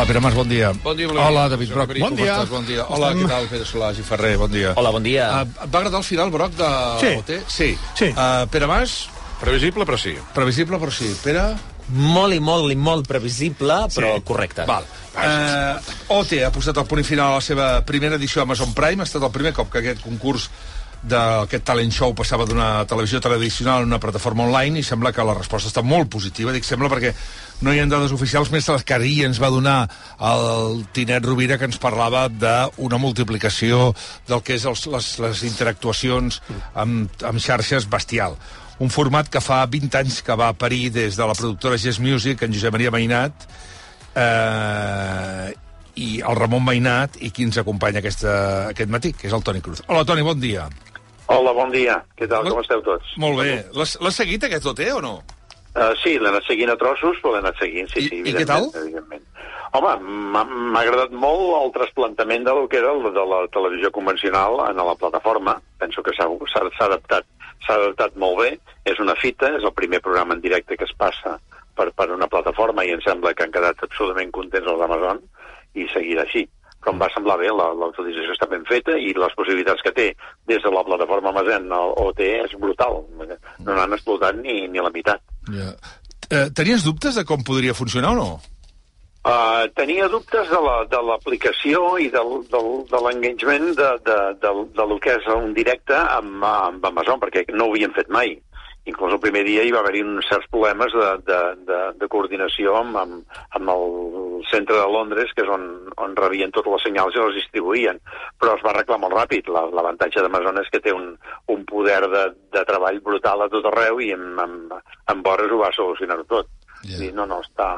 Hola, Pere Mas, bon dia. Bon dia, Blai. Hola, David Broc, Bon dia. estàs? Bon dia. Hola, què tal, Pere Solàs i Ferrer, bon dia. Hola, bon dia. Uh, et va agradar el final, Broc, de Sí. OT? Sí. Sí. Uh, Pere Mas, Previsible, però sí. previsible, però sí. Pere? Molt i molt i molt previsible, però correcte. Val. Uh, OT ha posat el punt final a la seva primera edició a Amazon Prime. Ha estat el primer cop que aquest concurs d'aquest talent show passava d'una televisió tradicional a una plataforma online i sembla que la resposta està molt positiva. Dic sembla perquè no hi ha dades oficials més les que ahir ens va donar el Tinet Rovira que ens parlava d'una multiplicació del que és els, les, les interactuacions amb, amb xarxes bestial. Un format que fa 20 anys que va parir des de la productora Gess Music, en Josep Maria Mainat, eh, i el Ramon Mainat i qui ens acompanya aquesta, aquest matí, que és el Toni Cruz. Hola, Toni, bon dia. Hola, bon dia. Què tal? Com esteu tots? Molt bé. L'has seguit, aquest OT, o no? Uh, sí, l'he anat seguint a trossos, però l'he anat seguint, sí, I- sí, i què tal? evidentment, evidentment. Home, m'ha agradat molt el trasplantament del que era el de la televisió convencional en la plataforma. Penso que s'ha adaptat adaptat molt bé. És una fita, és el primer programa en directe que es passa per, per una plataforma i em sembla que han quedat absolutament contents els d'Amazon i seguirà així. Però em va semblar bé, la- l'autorització està ben feta i les possibilitats que té des de la plataforma Amazon o OT és brutal. No n'han explotat ni, ni la meitat. Ja. Eh, tenies dubtes de com podria funcionar o no? Uh, tenia dubtes de la- de l'aplicació i del, del, de l'engagement de, de, de, de lo que és un directe amb, amb Amazon, perquè no ho havien fet mai. Inclús el primer dia hi va haver-hi uns certs problemes de, de, de, de coordinació amb, amb, amb el centre de Londres, que és on, on rebien totes les senyals i les distribuïen. Però es va arreglar molt ràpid. La- L'avantatge d'Amazon és que té un, un poder de, de treball brutal a tot arreu i en, en, en hores ho va solucionar tot. Ja. Yeah. No, no, està,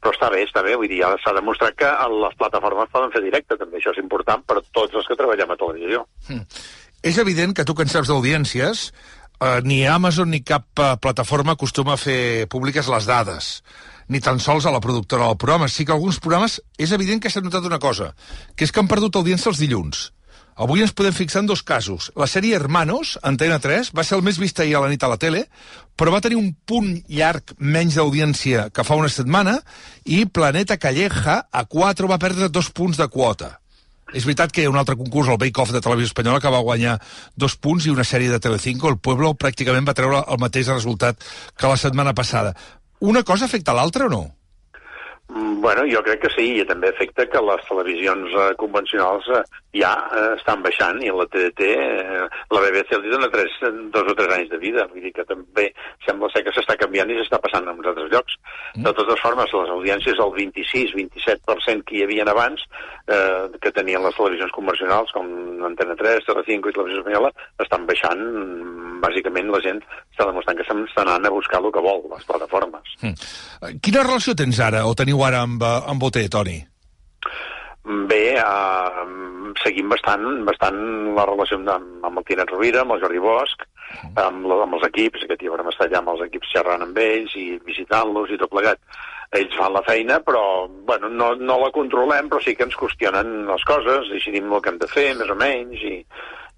però està bé, està bé, vull dir, ara s'ha demostrat que les plataformes poden fer directe, també això és important per tots els que treballem a televisió. És evident que tu que en saps d'audiències, eh, ni Amazon ni cap eh, plataforma acostuma a fer públiques les dades, ni tan sols a la productora del programa. Sí que alguns programes és evident que s'ha notat una cosa, que és que han perdut audiència els dilluns. Avui ens podem fixar en dos casos. La sèrie Hermanos, Antena 3, va ser el més vista ahir a la nit a la tele, però va tenir un punt llarg menys d'audiència que fa una setmana, i Planeta Calleja, a 4, va perdre dos punts de quota. És veritat que hi ha un altre concurs, el Bake Off de Televisió Espanyola, que va guanyar dos punts i una sèrie de Telecinco, el Pueblo, pràcticament va treure el mateix resultat que la setmana passada. Una cosa afecta l'altra o no? Mm, Bueno, jo crec que sí, i també afecta que les televisions eh, convencionals eh, ja eh, estan baixant i la TDT, eh, la BBC els dona tres, dos o tres anys de vida, vull dir que també sembla ser que s'està canviant i s'està passant en uns altres llocs. De totes formes, les audiències del 26-27% que hi havia abans, eh, que tenien les televisions convencionals, com Antena 3, Telecinco i Televisió Espanyola, estan baixant, mm, bàsicament la gent està demostrant que s'estan anant a buscar el que vol, les plataformes. Quina relació tens ara, o teniu ara amb, eh, amb OT, Toni? Bé, uh, seguim bastant, bastant la relació amb, amb el Tinet Rovira, amb el Jordi Bosch, amb, amb els equips, aquest dia vam estar allà amb els equips xerrant amb ells i visitant-los i tot plegat. Ells fan la feina, però bueno, no, no la controlem, però sí que ens qüestionen les coses, decidim el que hem de fer, més o menys, i,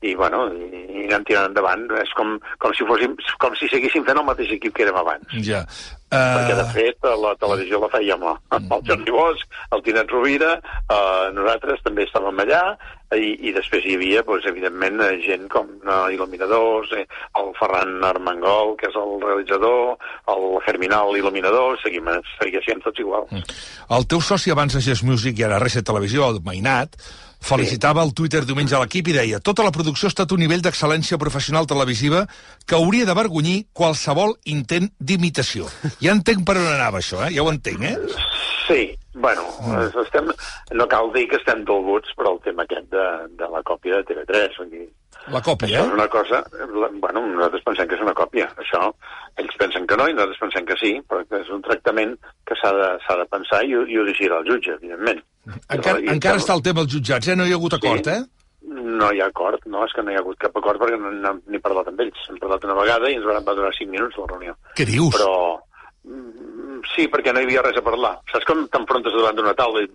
i bueno, i, i anem tirant endavant. És com, com, si fóssim, com si seguíssim fent el mateix equip que érem abans. Ja. Perquè, de Uh, fet, la televisió la fèiem amb el Jordi Bosch, el Tinet Rovira, eh, nosaltres també estàvem allà, i, i després hi havia, doncs, evidentment, eh, gent com eh, il·luminadors, eh, el Ferran Armengol, que és el realitzador, el Germinal il·luminador, seguim, segueixen tots igual. el teu soci abans de Gest Music i ara Reset Televisió, el Mainat, felicitava al Twitter diumenge a l'equip i deia tota la producció ha estat un nivell d'excel·lència professional televisiva que hauria d'avergonyir qualsevol intent d'imitació. Ja entenc per on anava això, eh? Ja ho entenc, eh? Sí, bueno, mm. estem, no cal dir que estem dolguts per al tema aquest de, de la còpia de TV3. Vull dir, La còpia, Això és eh? una cosa... la- Bueno, nosaltres pensem que és una còpia. Això, ells pensen que no i nosaltres pensem que sí, però que és un tractament que s'ha de, de pensar i, i ho decidirà el jutge, evidentment. Encara, I- encara està el tema als jutjats, eh? No hi ha hagut acord, Sí. eh? No hi ha acord, no, és que no hi ha hagut cap acord perquè no n'hem ni parlat amb ells. Hem parlat una vegada i ens van va durar 5 minuts la reunió. Què dius? Però mm, sí, perquè no hi havia res a parlar. Saps com t'enfrontes davant d'una taula i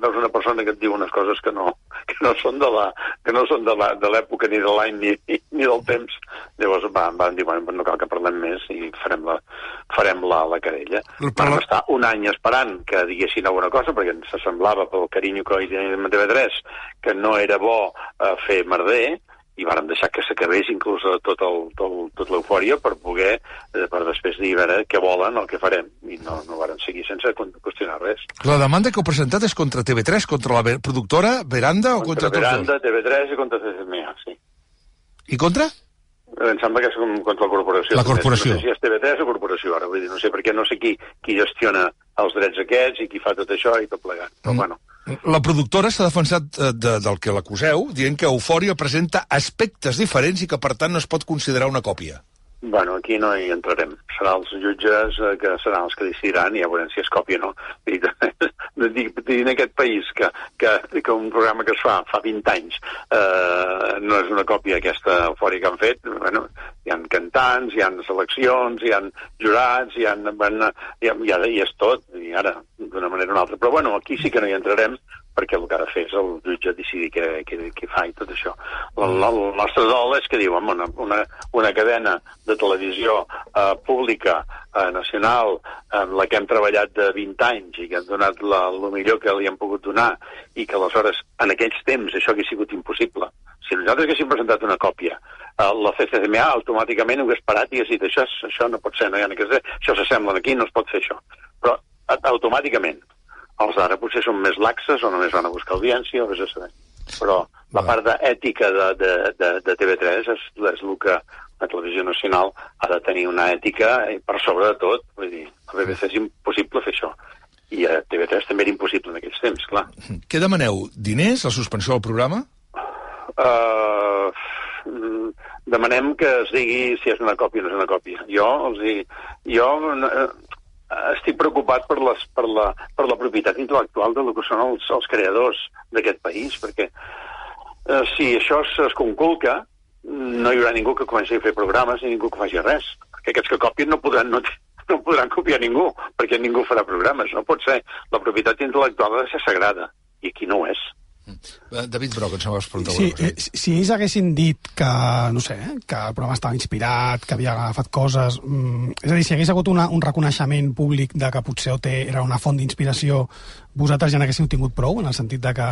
veus una persona que et diu unes coses que no, que no són de la que no són de la- de l'època ni de l'any ni, ni del temps. Llavors va, van dir, bueno, no cal que parlem més i farem la, farem la, la querella. Vam estar un any esperant que diguessin alguna cosa, perquè ens semblava pel carinyo que hi tenim a TV3 que no era bo eh, fer merder, i vàrem deixar que s'acabés inclús eh, tot el, tot, tot l'eufòria per poder, eh, per després dir a veure què volen, el que farem, i no, no varen seguir sense qüestionar res. La demanda que heu presentat és contra TV3, contra la productora, Veranda o contra, Contra Veranda, TV3 i contra CCMA, sí. I contra? Em sembla que és contra la corporació. La corporació. No sé si és TV3 o corporació, ara. Vull dir, no sé perquè no sé qui, qui gestiona els drets aquests i qui fa tot això i tot plegat. Però, Mm. bueno, La productora s'ha defensat eh, de, del que l'acuseu, dient que Eufòria presenta aspectes diferents i que, per tant, no es pot considerar una còpia. Bueno, aquí no hi entrarem. Seran els jutges eh, que seran els que decidiran i ja veurem si es còpia o no. Dic, en aquest país que, que, que un programa que es fa fa 20 anys eh, no és una còpia aquesta eufòria que han fet. Bueno, hi han cantants, hi han seleccions, hi han jurats, hi han, hi, ha, hi, ha, hi és tot, i ara, d'una manera o una altra. Però bueno, aquí sí que no hi entrarem perquè el que ha de fer és el jutge decidir què, què, què fa i tot això. El, el nostre dol és que diu, home, una, una, una cadena de televisió eh, pública, eh, nacional, en la que hem treballat de 20 anys i que hem donat la, el millor que li hem pogut donar i que aleshores, en aquells temps, això hagués sigut impossible. Si nosaltres haguéssim presentat una còpia, eh, la CCMA automàticament ho hagués parat i hagués dit això, això no pot ser, no hi ha això s'assemblen aquí, no es pot fer això. Però automàticament, els d'ara potser són més laxes o només van a buscar audiència o vés a saber. Però la part d'ètica de, de, de, de TV3 és, és el que la televisió nacional ha de tenir una ètica eh, per sobre de tot. Vull dir, a BBC és impossible fer això. I a TV3 també era impossible en aquells temps, clar. Què demaneu? Diners? La suspensió del programa? Uh, demanem que es digui si és una còpia o no és una còpia. Jo els hi, jo uh, estic preocupat per, les, per, la, per la propietat intel·lectual del que són els, els creadors d'aquest país, perquè uh, si això es conculca, no hi haurà ningú que comenci a fer programes ni ningú que faci res. Perquè aquests que copien no podran, no, no podran copiar ningú, perquè ningú farà programes. No pot ser. La propietat intel·lectual ha de ser sagrada, i aquí no ho és. Eh, David Broc, ens vas preguntar Sí, alguna eh, cosa. si ells haguessin dit que, no sé, eh, que el programa estava inspirat, que havia agafat coses... Mm, és a dir, si hagués hagut una, un reconeixement públic de que potser OT era una font d'inspiració, vosaltres ja n'haguéssiu tingut prou, en el sentit de que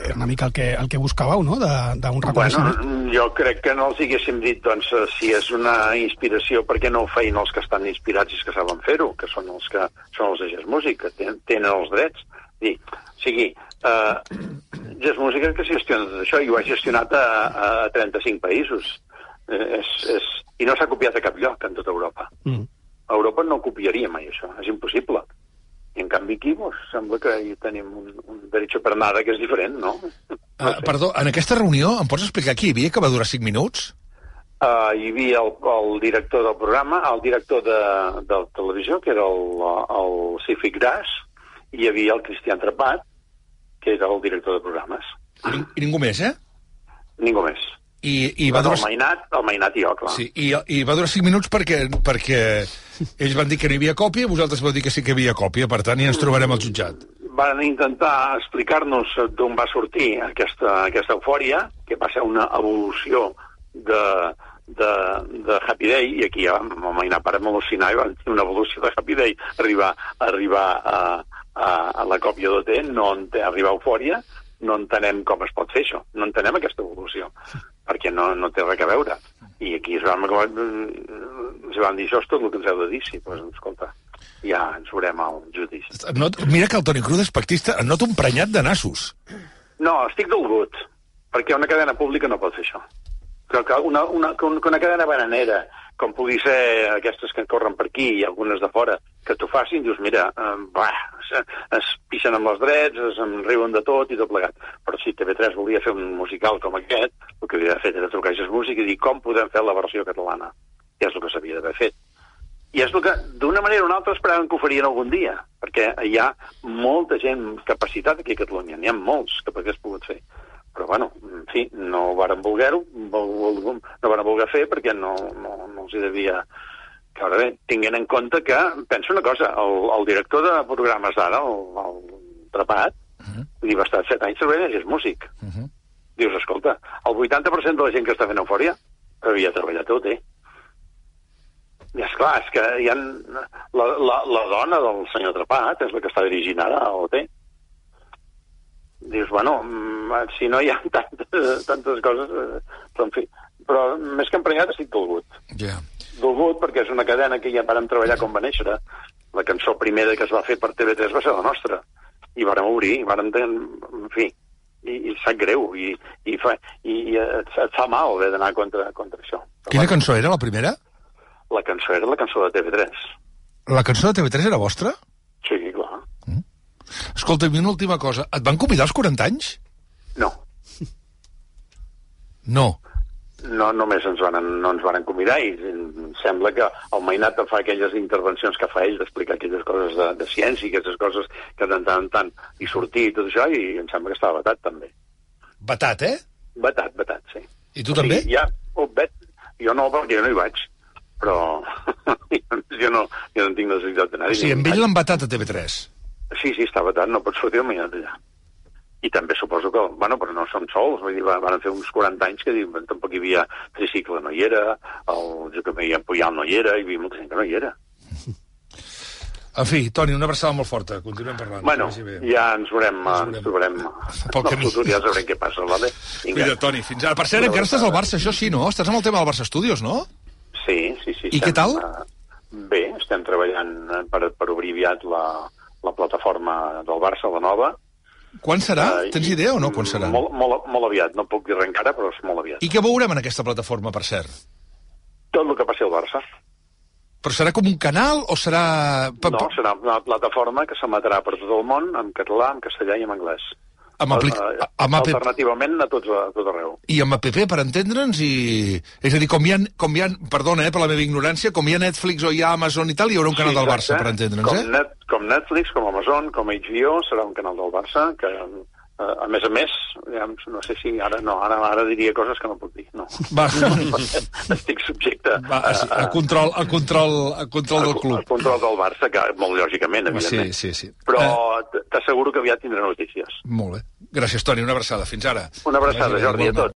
era una mica el que, el que buscàveu, no?, de- d'un reconeixement. Bueno, jo crec que no els haguéssim dit, doncs, si és una inspiració, per què no ho feien els que estan inspirats i els que saben fer-ho, que són els que són els de Jazz Music, que tenen, tenen els drets. Dir, o sigui, eh, Jazz Music és que gestiona tot això, i ho ha gestionat a, a 35 països. Eh, és, és, I no s'ha copiat a cap lloc en tota Europa. Mm. A Europa no copiaria mai això, és impossible. I en canvi aquí pues, sembla que hi tenim un, un derecho per nada que és diferent, no? no Uh, perdó, en aquesta reunió em pots explicar qui hi havia que va durar 5 minuts? Uh, hi havia el, el director del programa, el director de, de televisió, que era el, el Cific Gras, hi havia el Cristian Trapat, que era el director de programes. I, I ningú més, eh? Ningú més. I, i va durar... el Mainat, el Mainat i jo, clar. Sí, i, i va durar 5 minuts perquè, perquè ells van dir que no hi havia còpia i vosaltres vau dir que sí que hi havia còpia, per tant, ja ens trobarem al jutjat. Van intentar explicar-nos d'on va sortir aquesta, aquesta eufòria, que va ser una evolució de, de, de Happy Day, i aquí ja vam imaginar per al·lucinar, i van dir una evolució de Happy Day, arribar, arribar a, a, a la còpia d'OT, no arribar a eufòria, no entenem com es pot fer això, no entenem aquesta evolució, perquè no, no té res a veure. I aquí es van, acabar- ens van dir, això és tot el que ens heu de dir, sí, doncs, escolta, ja ens veurem al judici. Not, mira que el Toni Cruz és pactista, et noto un prenyat de nassos. No, estic dolgut, perquè una cadena pública no pot fer això. Que, que, una, una, que un- que una cadena bananera, com pugui ser aquestes que corren per aquí i algunes de fora, que t'ho facin, dius, mira, eh, bah, es, es pixen amb els drets, es en riuen de tot i tot plegat. Però si TV3 volia fer un musical com aquest, el que havia de fer era trucar a Music i dir com podem fer la versió catalana. I és el que s'havia d'haver fet. I és el que, d'una manera o una altra, esperaven que ho farien algun dia, perquè hi ha molta gent capacitat aquí a Catalunya, n'hi ha molts que hagués pogut fer. Però, bueno, en fi, no varen voler-ho, vol- vol- no varen voler fer perquè no, no, no els hi devia caure bé. Tinguent en compte que, penso una cosa, el, el director de programes d'ara, el, el Trapat, Vull dir, va estar set anys treballant i és músic. Uh -huh. Dius, escolta, el 80% de la gent que està fent eufòria havia treballat a OT. I és clar, és que hi ha... La, la, la dona del senyor Trapat és la que està dirigint ara a OT. Dius, bueno, mm, si no hi ha tantes, tantes coses... eh, Però, en fi, però més que emprenyat estic dolgut. Ja. Dolgut perquè és una cadena que ja vàrem treballar com va néixer. La cançó primera que es va fer per TV3 va ser la nostra. I vàrem obrir, i vàrem... En fi, i, i sap greu, i, i, fa, i, i et, et fa mal haver d'anar contra, contra això. Quina cançó era, la primera? La cançó era la cançó de TV3. La cançó de TV3 era vostra? Sí, clar. Escolta, i una última cosa. Et van convidar als 40 anys? No, No. No només ens van, no ens van convidar i em sembla que el Mainat fa aquelles intervencions que fa ell d'explicar aquelles coses de, de ciència, aquestes coses que de tant en tant hi sortir i tot això, i em sembla que estava vetat també. Batat, eh? Vetat, vetat, sí. I tu també? Sí, ja, oh, vet, jo no, perquè jo no hi vaig, però jo no, jo no tinc necessitat d'anar. O sigui, amb ell l'han batat a TV3. Sí, sí, està vetat, no pot sortir el Mainat allà. I també suposo que, bueno, però no som sols, vull dir, va- van fer uns 40 anys que diu, tampoc hi havia Tricicle no hi era, el Josep Maria Puyal no hi era, hi havia molta gent que no hi era. En fi, Toni, una abraçada molt forta. Continuem parlant. Bueno, ja ens veurem, Ens ens trobarem Pel al camí. futur, ja sabrem què passa, vale? Cuida, Toni, fins ara. Per cert, encara estàs al. Barça, això sí, no? Estàs amb el tema del Barça Studios, no? Sí, sí, sí. I què tal? eh, bé, estem treballant eh, per, per obrir aviat la, la plataforma del Barça, la nova. Quan serà? Eh, Tens idea o no quan serà? Molt, molt, molt aviat, no puc dir res encara, però és molt aviat. I què veurem en aquesta plataforma, per cert? Tot el que passi al Barça. Però serà com un canal o serà... No, serà una plataforma que s'emetrà per tot el món, en català, en castellà i en anglès. Amb, aplic... Eh, amb app... Alternativament a, tots, a tot arreu. I amb app per entendre'ns i... És a dir, com hi ha, com hi ha perdona eh, per la meva ignorància, com hi ha Netflix o hi ha Amazon i tal, hi haurà un canal del Barça, per entendre'ns, com eh? Net, com Netflix, com Amazon, com HBO, serà un canal del Barça que, eh, a més a més, no sé si ara no, ara, ara diria coses que no puc dir, no. Va, Estic subjecte va a, a, control, a, control, a control del al club. control del Barça, que molt lògicament, Sí, evidentment. sí, sí. Però Eh, t'asseguro que aviat tindré notícies. molt bé. Gràcies, Toni. Una abraçada. Fins ara. Una abraçada, Jordi, a tots.